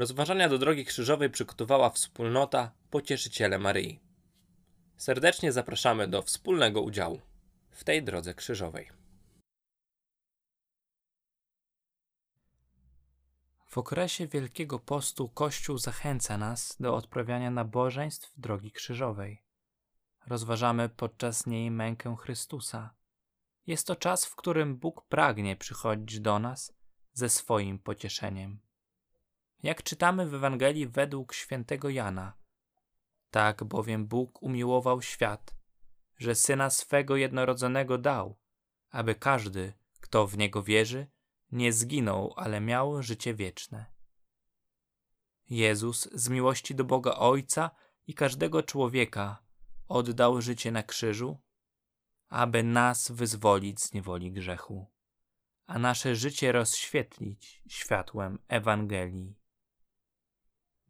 Rozważania do drogi krzyżowej przygotowała wspólnota Pocieszyciele Maryi. Serdecznie zapraszamy do wspólnego udziału w tej drodze krzyżowej. W okresie Wielkiego Postu Kościół zachęca nas do odprawiania nabożeństw drogi krzyżowej. Rozważamy podczas niej mękę Chrystusa. Jest to czas, w którym Bóg pragnie przychodzić do nas ze swoim pocieszeniem. Jak czytamy w Ewangelii według świętego Jana, tak bowiem Bóg umiłował świat, że syna swego jednorodzonego dał, aby każdy, kto w niego wierzy, nie zginął, ale miał życie wieczne. Jezus z miłości do Boga Ojca i każdego człowieka oddał życie na krzyżu, aby nas wyzwolić z niewoli grzechu, a nasze życie rozświetlić światłem Ewangelii.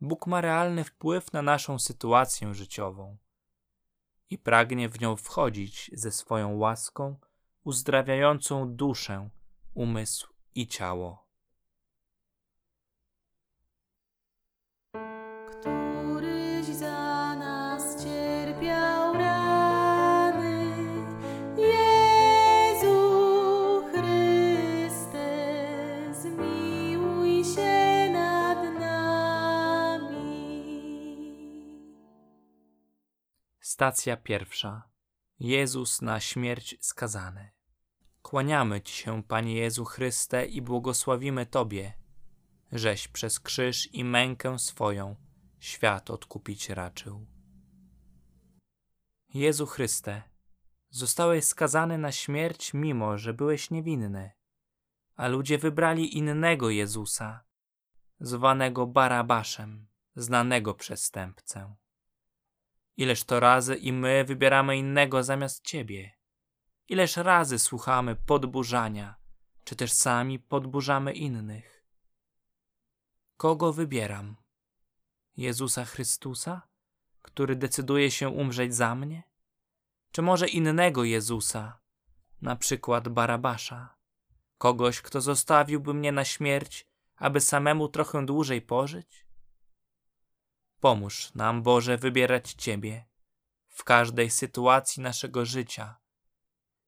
Bóg ma realny wpływ na naszą sytuację życiową i pragnie w nią wchodzić ze swoją łaską uzdrawiającą duszę, umysł i ciało. Stacja pierwsza. Jezus na śmierć skazany. Kłaniamy Ci się, Panie Jezu Chryste, i błogosławimy Tobie, żeś przez krzyż i mękę swoją świat odkupić raczył. Jezu Chryste, zostałeś skazany na śmierć, mimo że byłeś niewinny, a ludzie wybrali innego Jezusa, zwanego Barabaszem, znanego przestępcę. Ileż to razy i my wybieramy innego zamiast Ciebie. Ileż razy słuchamy podburzania, czy też sami podburzamy innych. Kogo wybieram? Jezusa Chrystusa, który decyduje się umrzeć za mnie? Czy może innego Jezusa, na przykład Barabasza? Kogoś, kto zostawiłby mnie na śmierć, aby samemu trochę dłużej pożyć? Pomóż nam, Boże, wybierać Ciebie w każdej sytuacji naszego życia,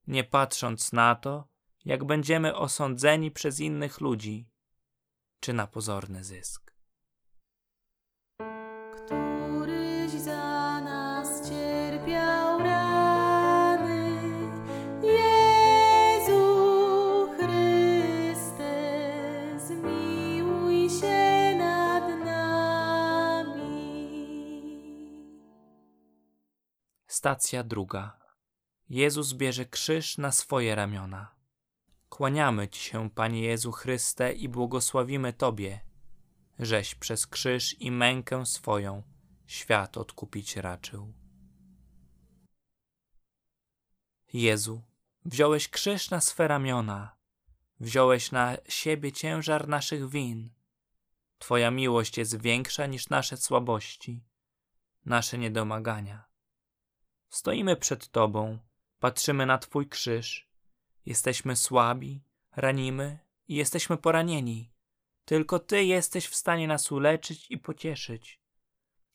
nie patrząc na to, jak będziemy osądzeni przez innych ludzi, czy na pozorny zysk. Stacja druga. Jezus bierze krzyż na swoje ramiona. Kłaniamy Ci się, Panie Jezu Chryste, i błogosławimy Tobie, żeś przez krzyż i mękę swoją świat odkupić raczył. Jezu, wziąłeś krzyż na swe ramiona, wziąłeś na siebie ciężar naszych win. Twoja miłość jest większa niż nasze słabości, nasze niedomagania. Stoimy przed Tobą, patrzymy na Twój krzyż. Jesteśmy słabi, ranimy i jesteśmy poranieni. Tylko Ty jesteś w stanie nas uleczyć i pocieszyć.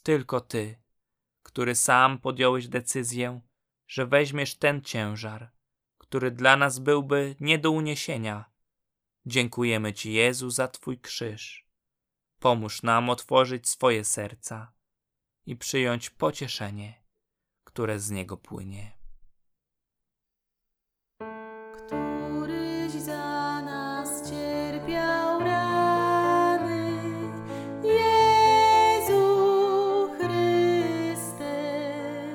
Tylko Ty, który sam podjąłeś decyzję, że weźmiesz ten ciężar, który dla nas byłby nie do uniesienia. Dziękujemy Ci, Jezu, za Twój krzyż. Pomóż nam otworzyć swoje serca i przyjąć pocieszenie, które z niego płynie. Któryś za nas cierpiał rany, Jezu Chryste,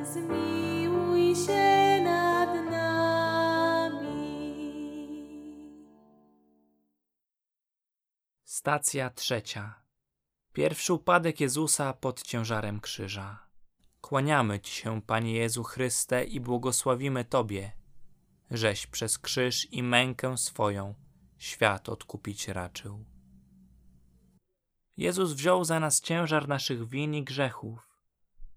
zmiłuj się nad nami. Stacja trzecia. Pierwszy upadek Jezusa pod ciężarem krzyża. Kłaniamy Ci się, Panie Jezu Chryste, i błogosławimy Tobie, żeś przez krzyż i mękę swoją świat odkupić raczył. Jezus wziął za nas ciężar naszych win i grzechów,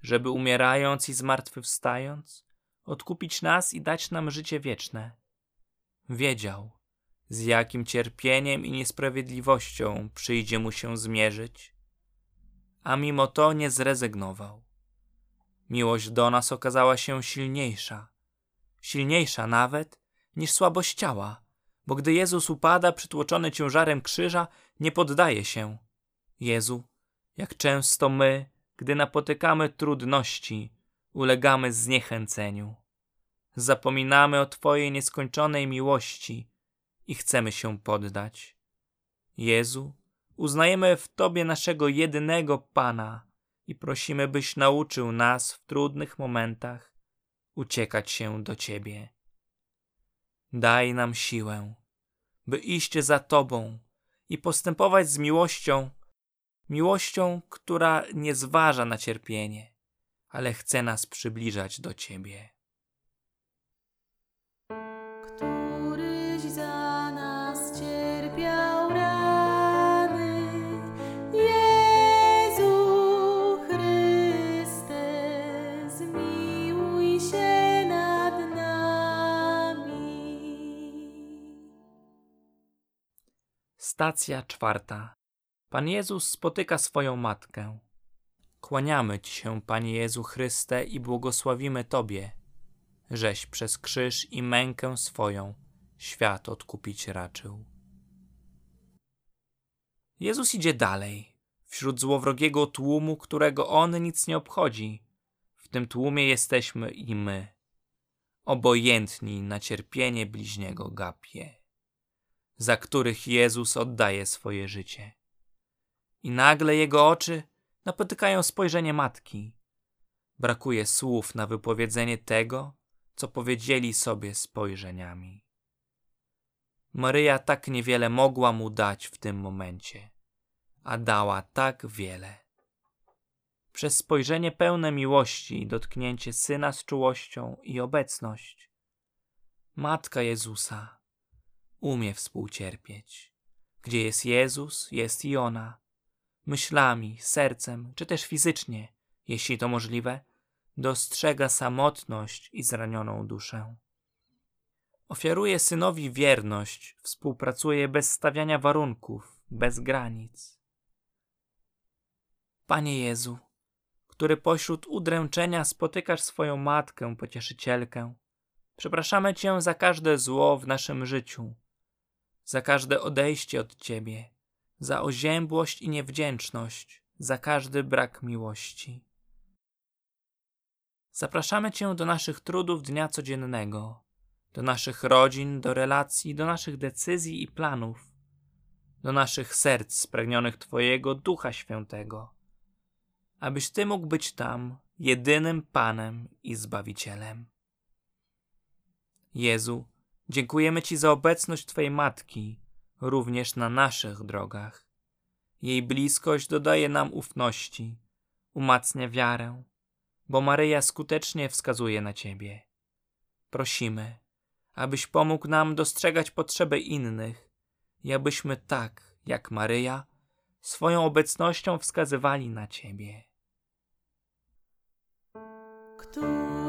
żeby umierając i zmartwychwstając, odkupić nas i dać nam życie wieczne. Wiedział, z jakim cierpieniem i niesprawiedliwością przyjdzie mu się zmierzyć, a mimo to nie zrezygnował. Miłość do nas okazała się silniejsza, silniejsza nawet niż słabość ciała, bo gdy Jezus upada przytłoczony ciężarem krzyża, nie poddaje się. Jezu, jak często my, gdy napotykamy trudności, ulegamy zniechęceniu. Zapominamy o Twojej nieskończonej miłości i chcemy się poddać. Jezu, uznajemy w Tobie naszego jedynego Pana i prosimy, byś nauczył nas w trudnych momentach uciekać się do Ciebie. Daj nam siłę, by iść za Tobą i postępować z miłością, miłością, która nie zważa na cierpienie, ale chce nas przybliżać do Ciebie. Stacja czwarta. Pan Jezus spotyka swoją matkę. Kłaniamy Ci się, Panie Jezu Chryste, i błogosławimy Tobie, żeś przez krzyż i mękę swoją świat odkupić raczył. Jezus idzie dalej, wśród złowrogiego tłumu, którego On nic nie obchodzi. W tym tłumie jesteśmy i my, obojętni na cierpienie bliźniego gapie, za których Jezus oddaje swoje życie. I nagle Jego oczy napotykają spojrzenie matki. Brakuje słów na wypowiedzenie tego, co powiedzieli sobie spojrzeniami. Maryja tak niewiele mogła mu dać w tym momencie, a dała tak wiele. Przez spojrzenie pełne miłości i dotknięcie syna z czułością i obecność. Matka Jezusa umie współcierpieć. Gdzie jest Jezus, jest i ona. Myślami, sercem, czy też fizycznie, jeśli to możliwe, dostrzega samotność i zranioną duszę. Ofiaruje synowi wierność, współpracuje bez stawiania warunków, bez granic. Panie Jezu, który pośród udręczenia spotykasz swoją matkę, pocieszycielkę, przepraszamy Cię za każde zło w naszym życiu, za każde odejście od Ciebie, za oziębłość i niewdzięczność, za każdy brak miłości. Zapraszamy Cię do naszych trudów dnia codziennego, do naszych rodzin, do relacji, do naszych decyzji i planów, do naszych serc spragnionych Twojego Ducha Świętego, abyś Ty mógł być tam jedynym Panem i Zbawicielem. Jezu, dziękujemy Ci za obecność Twojej Matki, również na naszych drogach. Jej bliskość dodaje nam ufności, umacnia wiarę, bo Maryja skutecznie wskazuje na Ciebie. Prosimy, abyś pomógł nam dostrzegać potrzeby innych i abyśmy tak, jak Maryja, swoją obecnością wskazywali na Ciebie. Któryś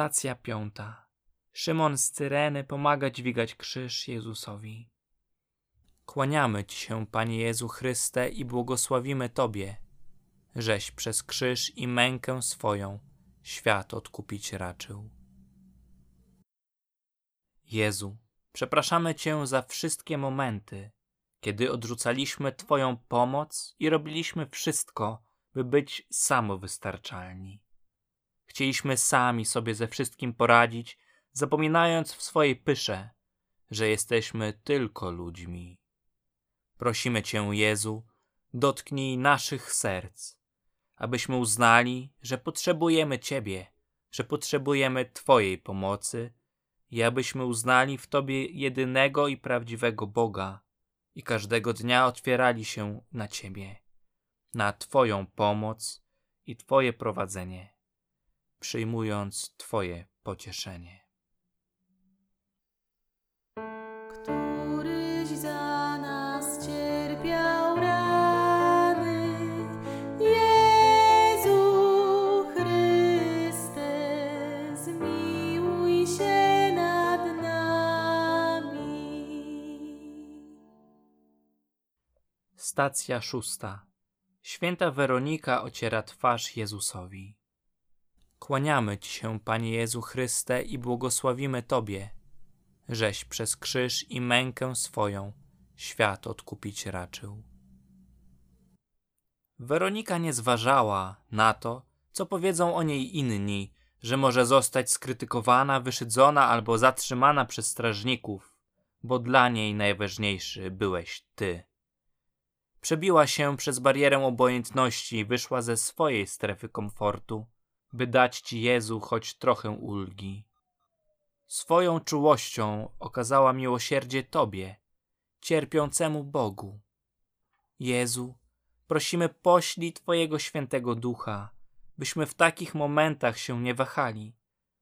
Stacja piąta. Szymon z Cyreny pomaga dźwigać krzyż Jezusowi. Kłaniamy Ci się, Panie Jezu Chryste, i błogosławimy Tobie, żeś przez krzyż i mękę swoją świat odkupić raczył. Jezu, przepraszamy Cię za wszystkie momenty, kiedy odrzucaliśmy Twoją pomoc i robiliśmy wszystko, by być samowystarczalni. Chcieliśmy sami sobie ze wszystkim poradzić, zapominając w swojej pysze, że jesteśmy tylko ludźmi. Prosimy Cię, Jezu, dotknij naszych serc, abyśmy uznali, że potrzebujemy Ciebie, że potrzebujemy Twojej pomocy i abyśmy uznali w Tobie jedynego i prawdziwego Boga, i każdego dnia otwierali się na Ciebie, na Twoją pomoc i Twoje prowadzenie, przyjmując Twoje pocieszenie. Któryś za nas cierpiał rany, Jezu Chryste, zmiłuj się nad nami. Stacja szósta. Święta Weronika ociera twarz Jezusowi. Kłaniamy Ci się, Panie Jezu Chryste, i błogosławimy Tobie, żeś przez krzyż i mękę swoją świat odkupić raczył. Weronika nie zważała na to, co powiedzą o niej inni, że może zostać skrytykowana, wyszydzona albo zatrzymana przez strażników, bo dla niej najważniejszy byłeś Ty. Przebiła się przez barierę obojętności i wyszła ze swojej strefy komfortu, by dać Ci Jezu choć trochę ulgi. Swoją czułością okazała miłosierdzie Tobie, cierpiącemu Bogu. Jezu, prosimy poślij Twojego świętego ducha, byśmy w takich momentach się nie wahali,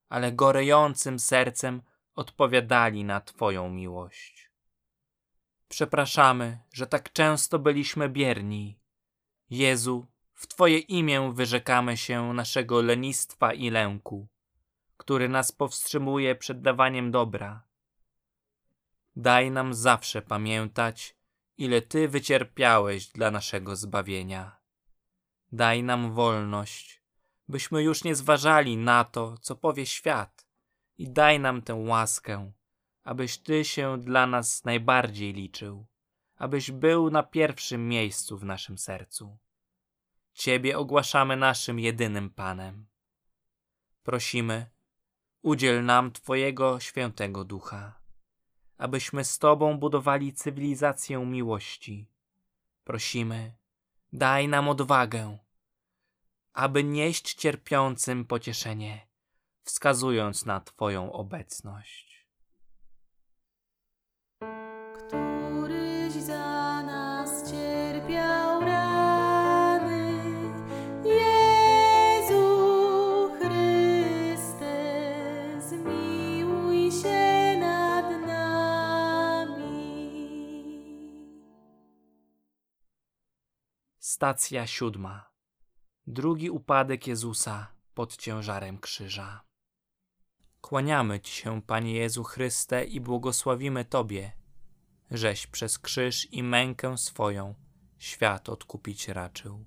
ale gorejącym sercem odpowiadali na Twoją miłość. Przepraszamy, że tak często byliśmy bierni. Jezu, w Twoje imię wyrzekamy się naszego lenistwa i lęku, który nas powstrzymuje przed dawaniem dobra. Daj nam zawsze pamiętać, ile Ty wycierpiałeś dla naszego zbawienia. Daj nam wolność, byśmy już nie zważali na to, co powie świat, i daj nam tę łaskę, abyś Ty się dla nas najbardziej liczył, abyś był na pierwszym miejscu w naszym sercu. Ciebie ogłaszamy naszym jedynym Panem. Prosimy, udziel nam Twojego świętego ducha, abyśmy z Tobą budowali cywilizację miłości. Prosimy, daj nam odwagę, aby nieść cierpiącym pocieszenie, wskazując na Twoją obecność. Stacja siódma. Drugi upadek Jezusa pod ciężarem krzyża. Kłaniamy Ci się, Panie Jezu Chryste, i błogosławimy Tobie, żeś przez krzyż i mękę swoją świat odkupić raczył.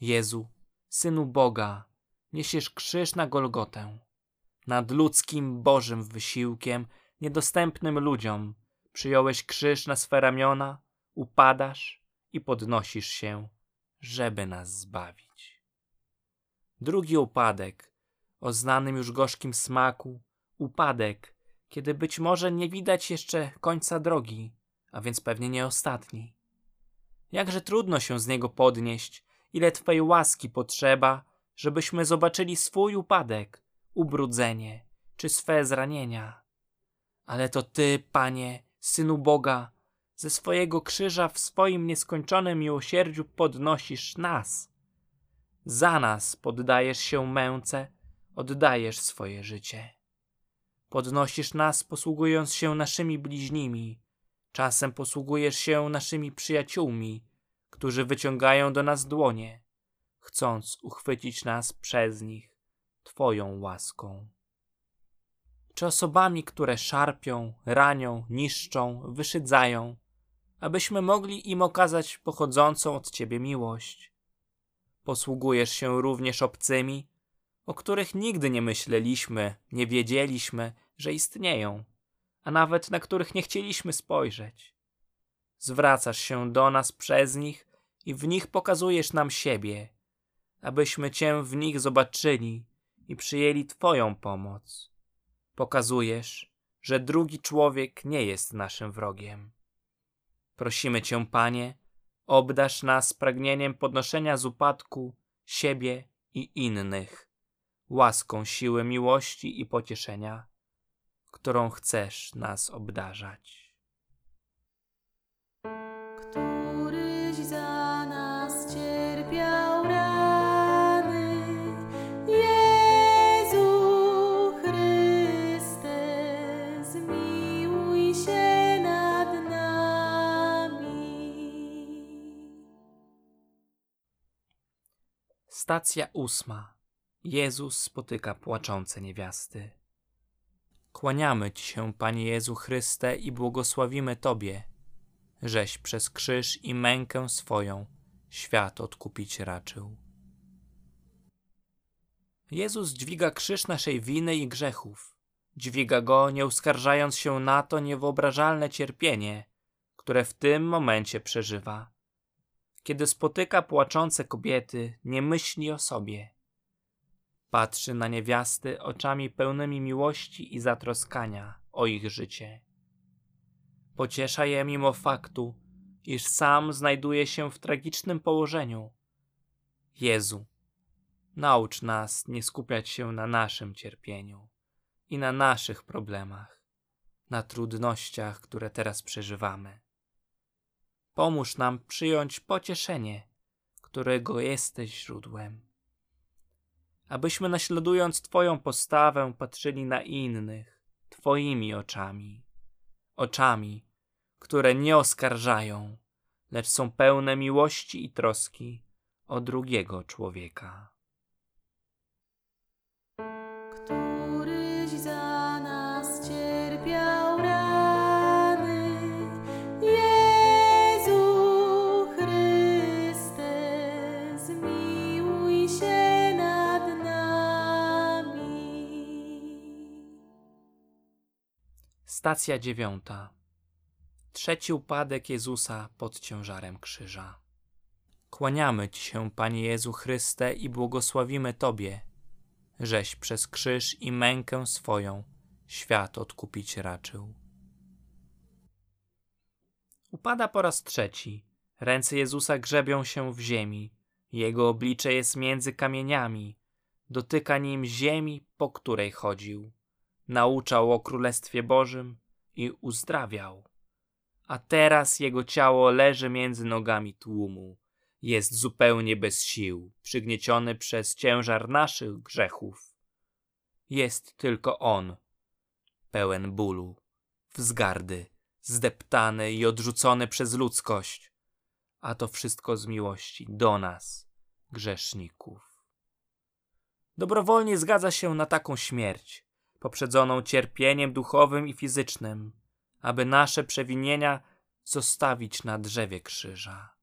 Jezu, Synu Boga, niesiesz krzyż na Golgotę. Nad ludzkim Bożym wysiłkiem, niedostępnym ludziom, przyjąłeś krzyż na swe ramiona, upadasz i podnosisz się, żeby nas zbawić. Drugi upadek, o znanym już gorzkim smaku, upadek, kiedy być może nie widać jeszcze końca drogi, a więc pewnie nie ostatni. Jakże trudno się z niego podnieść, ile Twej łaski potrzeba, żebyśmy zobaczyli swój upadek, ubrudzenie czy swe zranienia. Ale to Ty, Panie, Synu Boga, ze swojego krzyża w swoim nieskończonym miłosierdziu podnosisz nas. Za nas poddajesz się męce, oddajesz swoje życie. Podnosisz nas, posługując się naszymi bliźnimi, czasem posługujesz się naszymi przyjaciółmi, którzy wyciągają do nas dłonie, chcąc uchwycić nas przez nich Twoją łaską. Czy osobami, które szarpią, ranią, niszczą, wyszydzają, abyśmy mogli im okazać pochodzącą od Ciebie miłość. Posługujesz się również obcymi, o których nigdy nie myśleliśmy, nie wiedzieliśmy, że istnieją, a nawet na których nie chcieliśmy spojrzeć. Zwracasz się do nas przez nich i w nich pokazujesz nam siebie, abyśmy Cię w nich zobaczyli i przyjęli Twoją pomoc. Pokazujesz, że drugi człowiek nie jest naszym wrogiem. Prosimy Cię, Panie, obdasz nas pragnieniem podnoszenia z upadku siebie i innych, łaską siły miłości i pocieszenia, którą chcesz nas obdarzać. Stacja ósma. Jezus spotyka płaczące niewiasty. Kłaniamy Ci się, Panie Jezu Chryste, i błogosławimy Tobie, żeś przez krzyż i mękę swoją świat odkupić raczył. Jezus dźwiga krzyż naszej winy i grzechów. Dźwiga go, nie uskarżając się na to niewyobrażalne cierpienie, które w tym momencie przeżywa. Kiedy spotyka płaczące kobiety, nie myśli o sobie. Patrzy na niewiasty oczami pełnymi miłości i zatroskania o ich życie. Pociesza je mimo faktu, iż sam znajduje się w tragicznym położeniu. Jezu, naucz nas nie skupiać się na naszym cierpieniu i na naszych problemach, na trudnościach, które teraz przeżywamy. Pomóż nam przyjąć pocieszenie, którego jesteś źródłem. Abyśmy naśladując Twoją postawę patrzyli na innych Twoimi oczami, oczami, które nie oskarżają, lecz są pełne miłości i troski o drugiego człowieka. Stacja dziewiąta. Trzeci upadek Jezusa pod ciężarem krzyża. Kłaniamy Ci się, Panie Jezu Chryste, i błogosławimy Tobie, żeś przez krzyż i mękę swoją świat odkupić raczył. Upada po raz trzeci. Ręce Jezusa grzebią się w ziemi. Jego oblicze jest między kamieniami. Dotyka nim ziemi, po której chodził. Nauczał o Królestwie Bożym i uzdrawiał. A teraz jego ciało leży między nogami tłumu. Jest zupełnie bez sił, przygnieciony przez ciężar naszych grzechów. Jest tylko on, pełen bólu, wzgardy, zdeptany i odrzucony przez ludzkość, a to wszystko z miłości do nas, grzeszników. Dobrowolnie zgadza się na taką śmierć, poprzedzoną cierpieniem duchowym i fizycznym, aby nasze przewinienia zostawić na drzewie krzyża.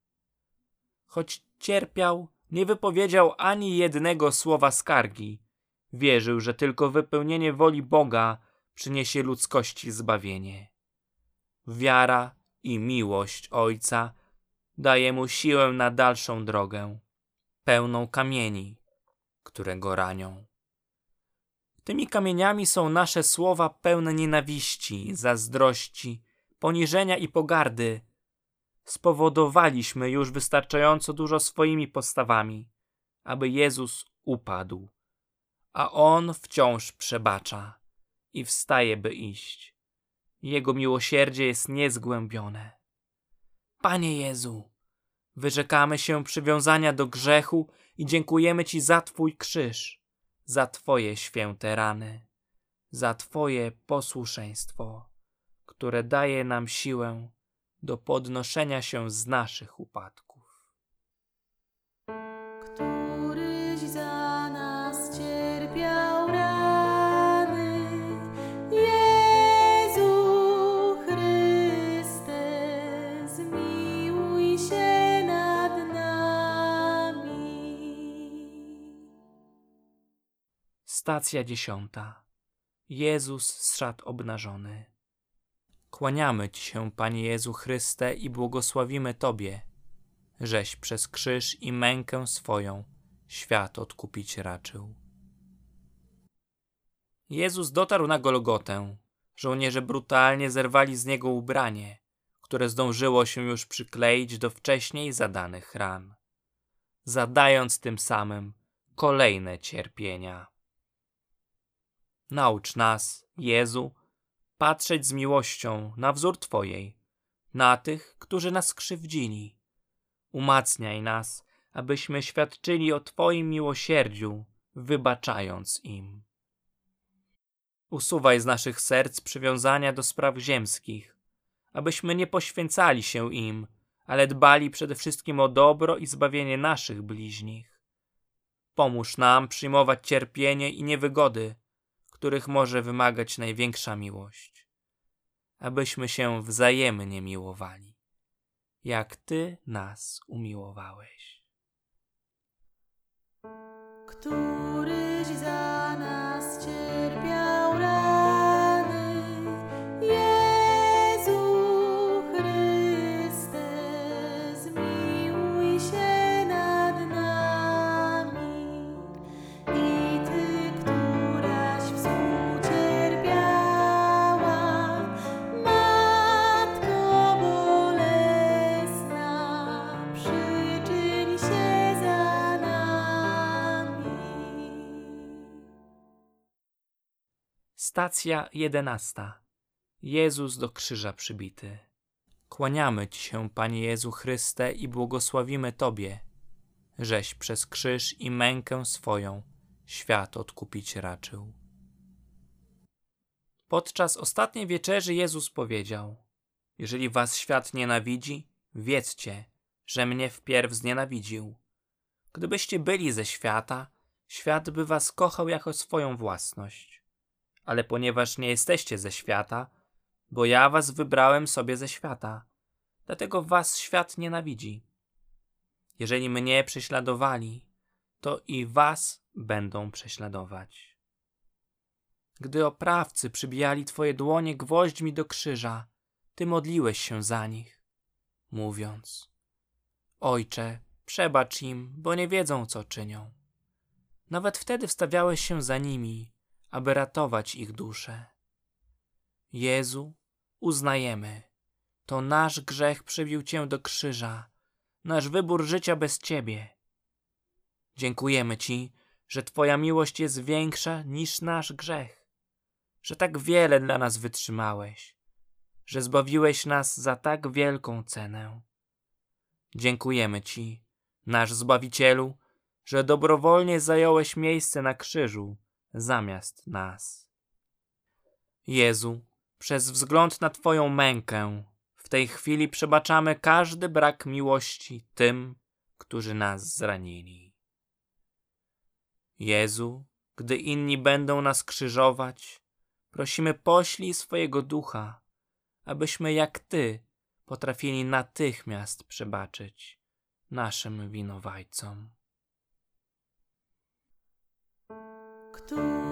Choć cierpiał, nie wypowiedział ani jednego słowa skargi. Wierzył, że tylko wypełnienie woli Boga przyniesie ludzkości zbawienie. Wiara i miłość Ojca daje mu siłę na dalszą drogę, pełną kamieni, które go ranią. Tymi kamieniami są nasze słowa pełne nienawiści, zazdrości, poniżenia i pogardy. Spowodowaliśmy już wystarczająco dużo swoimi postawami, aby Jezus upadł, a On wciąż przebacza i wstaje, by iść. Jego miłosierdzie jest niezgłębione. Panie Jezu, wyrzekamy się przywiązania do grzechu i dziękujemy Ci za Twój krzyż, za Twoje święte rany, za Twoje posłuszeństwo, które daje nam siłę do podnoszenia się z naszych upadków. Stacja dziesiąta. Jezus zszedł obnażony. Kłaniamy Ci się, Panie Jezu Chryste, i błogosławimy Tobie, żeś przez krzyż i mękę swoją świat odkupić raczył. Jezus dotarł na Golgotę. Żołnierze brutalnie zerwali z niego ubranie, które zdążyło się już przykleić do wcześniej zadanych ran, zadając tym samym kolejne cierpienia. Naucz nas, Jezu, patrzeć z miłością na wzór Twojej, na tych, którzy nas krzywdzili. Umacniaj nas, abyśmy świadczyli o Twoim miłosierdziu, wybaczając im. Usuwaj z naszych serc przywiązania do spraw ziemskich, abyśmy nie poświęcali się im, ale dbali przede wszystkim o dobro i zbawienie naszych bliźnich. Pomóż nam przyjmować cierpienie i niewygody, których może wymagać największa miłość, abyśmy się wzajemnie miłowali, jak Ty nas umiłowałeś. któryś za Stacja jedenasta. Jezus do krzyża przybity. Kłaniamy Ci się, Panie Jezu Chryste, i błogosławimy Tobie, żeś przez krzyż i mękę swoją świat odkupić raczył. Podczas ostatniej wieczerzy Jezus powiedział: Jeżeli was świat nienawidzi, wiedzcie, że mnie wpierw znienawidził. Gdybyście byli ze świata, świat by was kochał jako swoją własność. Ale ponieważ nie jesteście ze świata, bo ja was wybrałem sobie ze świata, dlatego was świat nienawidzi. Jeżeli mnie prześladowali, to i was będą prześladować. Gdy oprawcy przybijali twoje dłonie gwoźdźmi do krzyża, ty modliłeś się za nich, mówiąc: Ojcze, przebacz im, bo nie wiedzą, co czynią. Nawet wtedy wstawiałeś się za nimi, aby ratować ich dusze. Jezu, uznajemy, to nasz grzech przybił cię do krzyża, nasz wybór życia bez ciebie. Dziękujemy ci, że twoja miłość jest większa niż nasz grzech, że tak wiele dla nas wytrzymałeś, że zbawiłeś nas za tak wielką cenę. Dziękujemy ci, nasz Zbawicielu, że dobrowolnie zająłeś miejsce na krzyżu zamiast nas. Jezu, przez wzgląd na Twoją mękę, w tej chwili przebaczamy każdy brak miłości tym, którzy nas zranili. Jezu, gdy inni będą nas krzyżować, prosimy poślij swojego ducha, abyśmy jak Ty potrafili natychmiast przebaczyć naszym winowajcom. Któryś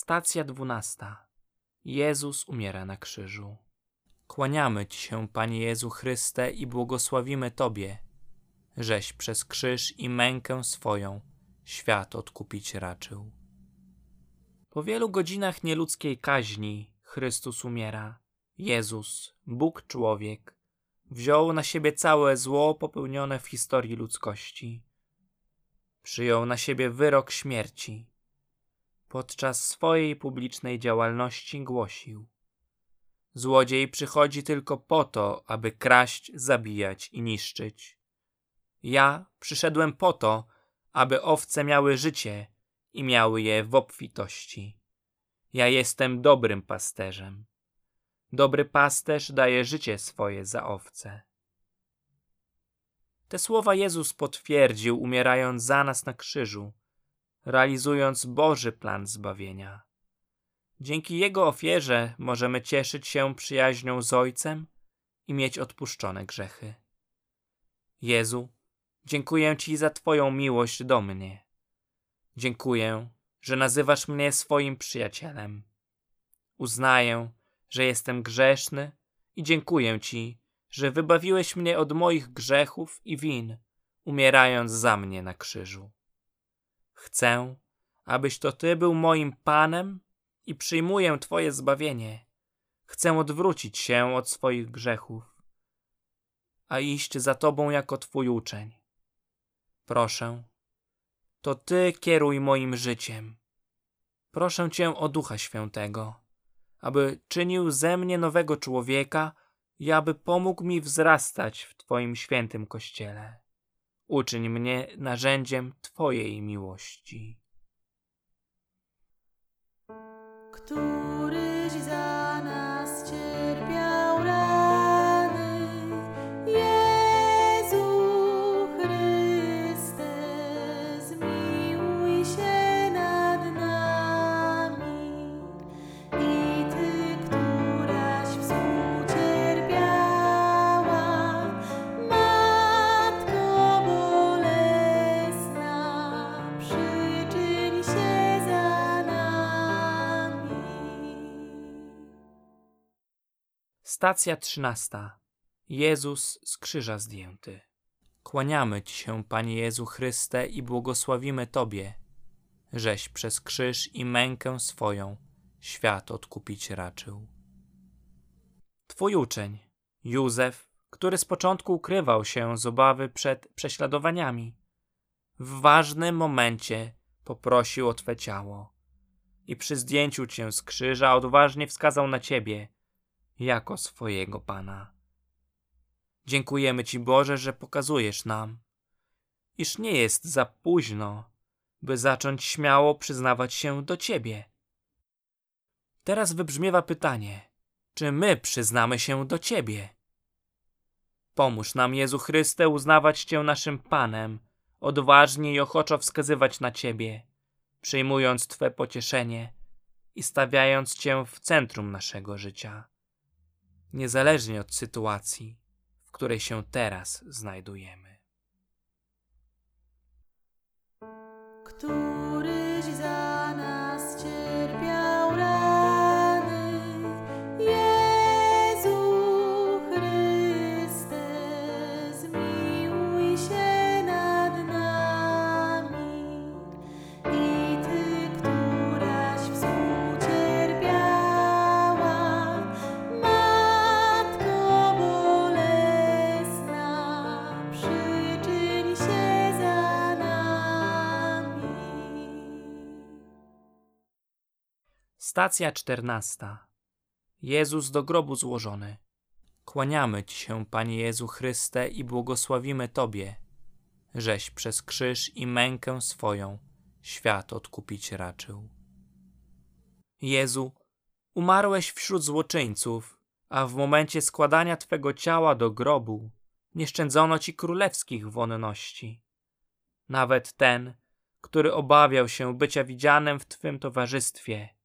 Stacja dwunasta. Jezus umiera na krzyżu. Kłaniamy Ci się, Panie Jezu Chryste, i błogosławimy Tobie, żeś przez krzyż i mękę swoją świat odkupić raczył. Po wielu godzinach nieludzkiej kaźni Chrystus umiera. Jezus, Bóg człowiek, wziął na siebie całe zło popełnione w historii ludzkości. Przyjął na siebie wyrok śmierci podczas swojej publicznej działalności głosił: Złodziej przychodzi tylko po to, aby kraść, zabijać i niszczyć. Ja przyszedłem po to, aby owce miały życie i miały je w obfitości. Ja jestem dobrym pasterzem. Dobry pasterz daje życie swoje za owce. Te słowa Jezus potwierdził, umierając za nas na krzyżu realizując Boży plan zbawienia. Dzięki Jego ofierze możemy cieszyć się przyjaźnią z Ojcem i mieć odpuszczone grzechy. Jezu, dziękuję Ci za Twoją miłość do mnie. Dziękuję, że nazywasz mnie swoim przyjacielem. Uznaję, że jestem grzeszny i dziękuję Ci, że wybawiłeś mnie od moich grzechów i win, umierając za mnie na krzyżu. Chcę, abyś to Ty był moim Panem i przyjmuję Twoje zbawienie. Chcę odwrócić się od swoich grzechów, a iść za Tobą jako Twój uczeń. Proszę, to Ty kieruj moim życiem. Proszę Cię o Ducha Świętego, aby czynił ze mnie nowego człowieka i aby pomógł mi wzrastać w Twoim świętym Kościele. Uczyń mnie narzędziem Twojej miłości. Stacja trzynasta. Jezus z krzyża zdjęty. Kłaniamy Ci się, Panie Jezu Chryste, i błogosławimy Tobie, żeś przez krzyż i mękę swoją świat odkupić raczył. Twój uczeń, Józef, który z początku ukrywał się z obawy przed prześladowaniami, w ważnym momencie poprosił o Twe ciało i przy zdjęciu Cię z krzyża odważnie wskazał na Ciebie jako swojego Pana. Dziękujemy Ci, Boże, że pokazujesz nam, iż nie jest za późno, by zacząć śmiało przyznawać się do Ciebie. Teraz wybrzmiewa pytanie, czy my przyznamy się do Ciebie? Pomóż nam, Jezu Chryste, uznawać Cię naszym Panem, odważnie i ochoczo wskazywać na Ciebie, przyjmując Twe pocieszenie i stawiając Cię w centrum naszego życia niezależnie od sytuacji, w której się teraz znajdujemy. Któryś Stacja czternasta. Jezus do grobu złożony. Kłaniamy Ci się, Panie Jezu Chryste, i błogosławimy Tobie, żeś przez krzyż i mękę swoją świat odkupić raczył. Jezu, umarłeś wśród złoczyńców, a w momencie składania Twego ciała do grobu nie szczędzono Ci królewskich wonności. Nawet ten, który obawiał się bycia widzianym w Twym towarzystwie,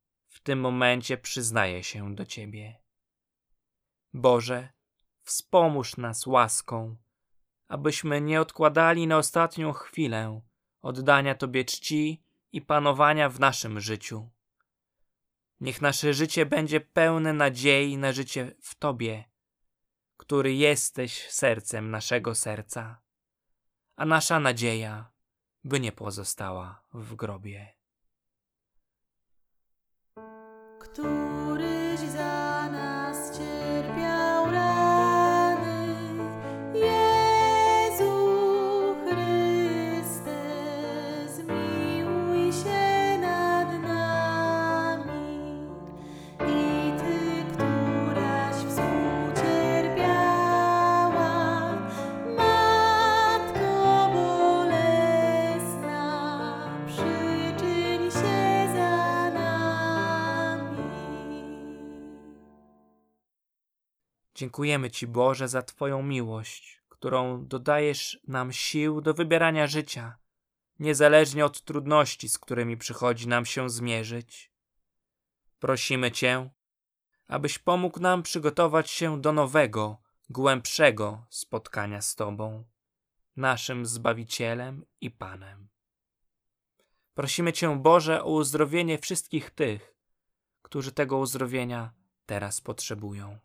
tym momencie przyznaje się do Ciebie. Boże, wspomóż nas łaską, abyśmy nie odkładali na ostatnią chwilę oddania Tobie czci i panowania w naszym życiu. Niech nasze życie będzie pełne nadziei na życie w Tobie, który jesteś sercem naszego serca, a nasza nadzieja by nie pozostała w grobie. Któryś Dziękujemy Ci, Boże, za Twoją miłość, którą dodajesz nam sił do wybierania życia, niezależnie od trudności, z którymi przychodzi nam się zmierzyć. Prosimy Cię, abyś pomógł nam przygotować się do nowego, głębszego spotkania z Tobą, naszym Zbawicielem i Panem. Prosimy Cię, Boże, o uzdrowienie wszystkich tych, którzy tego uzdrowienia teraz potrzebują.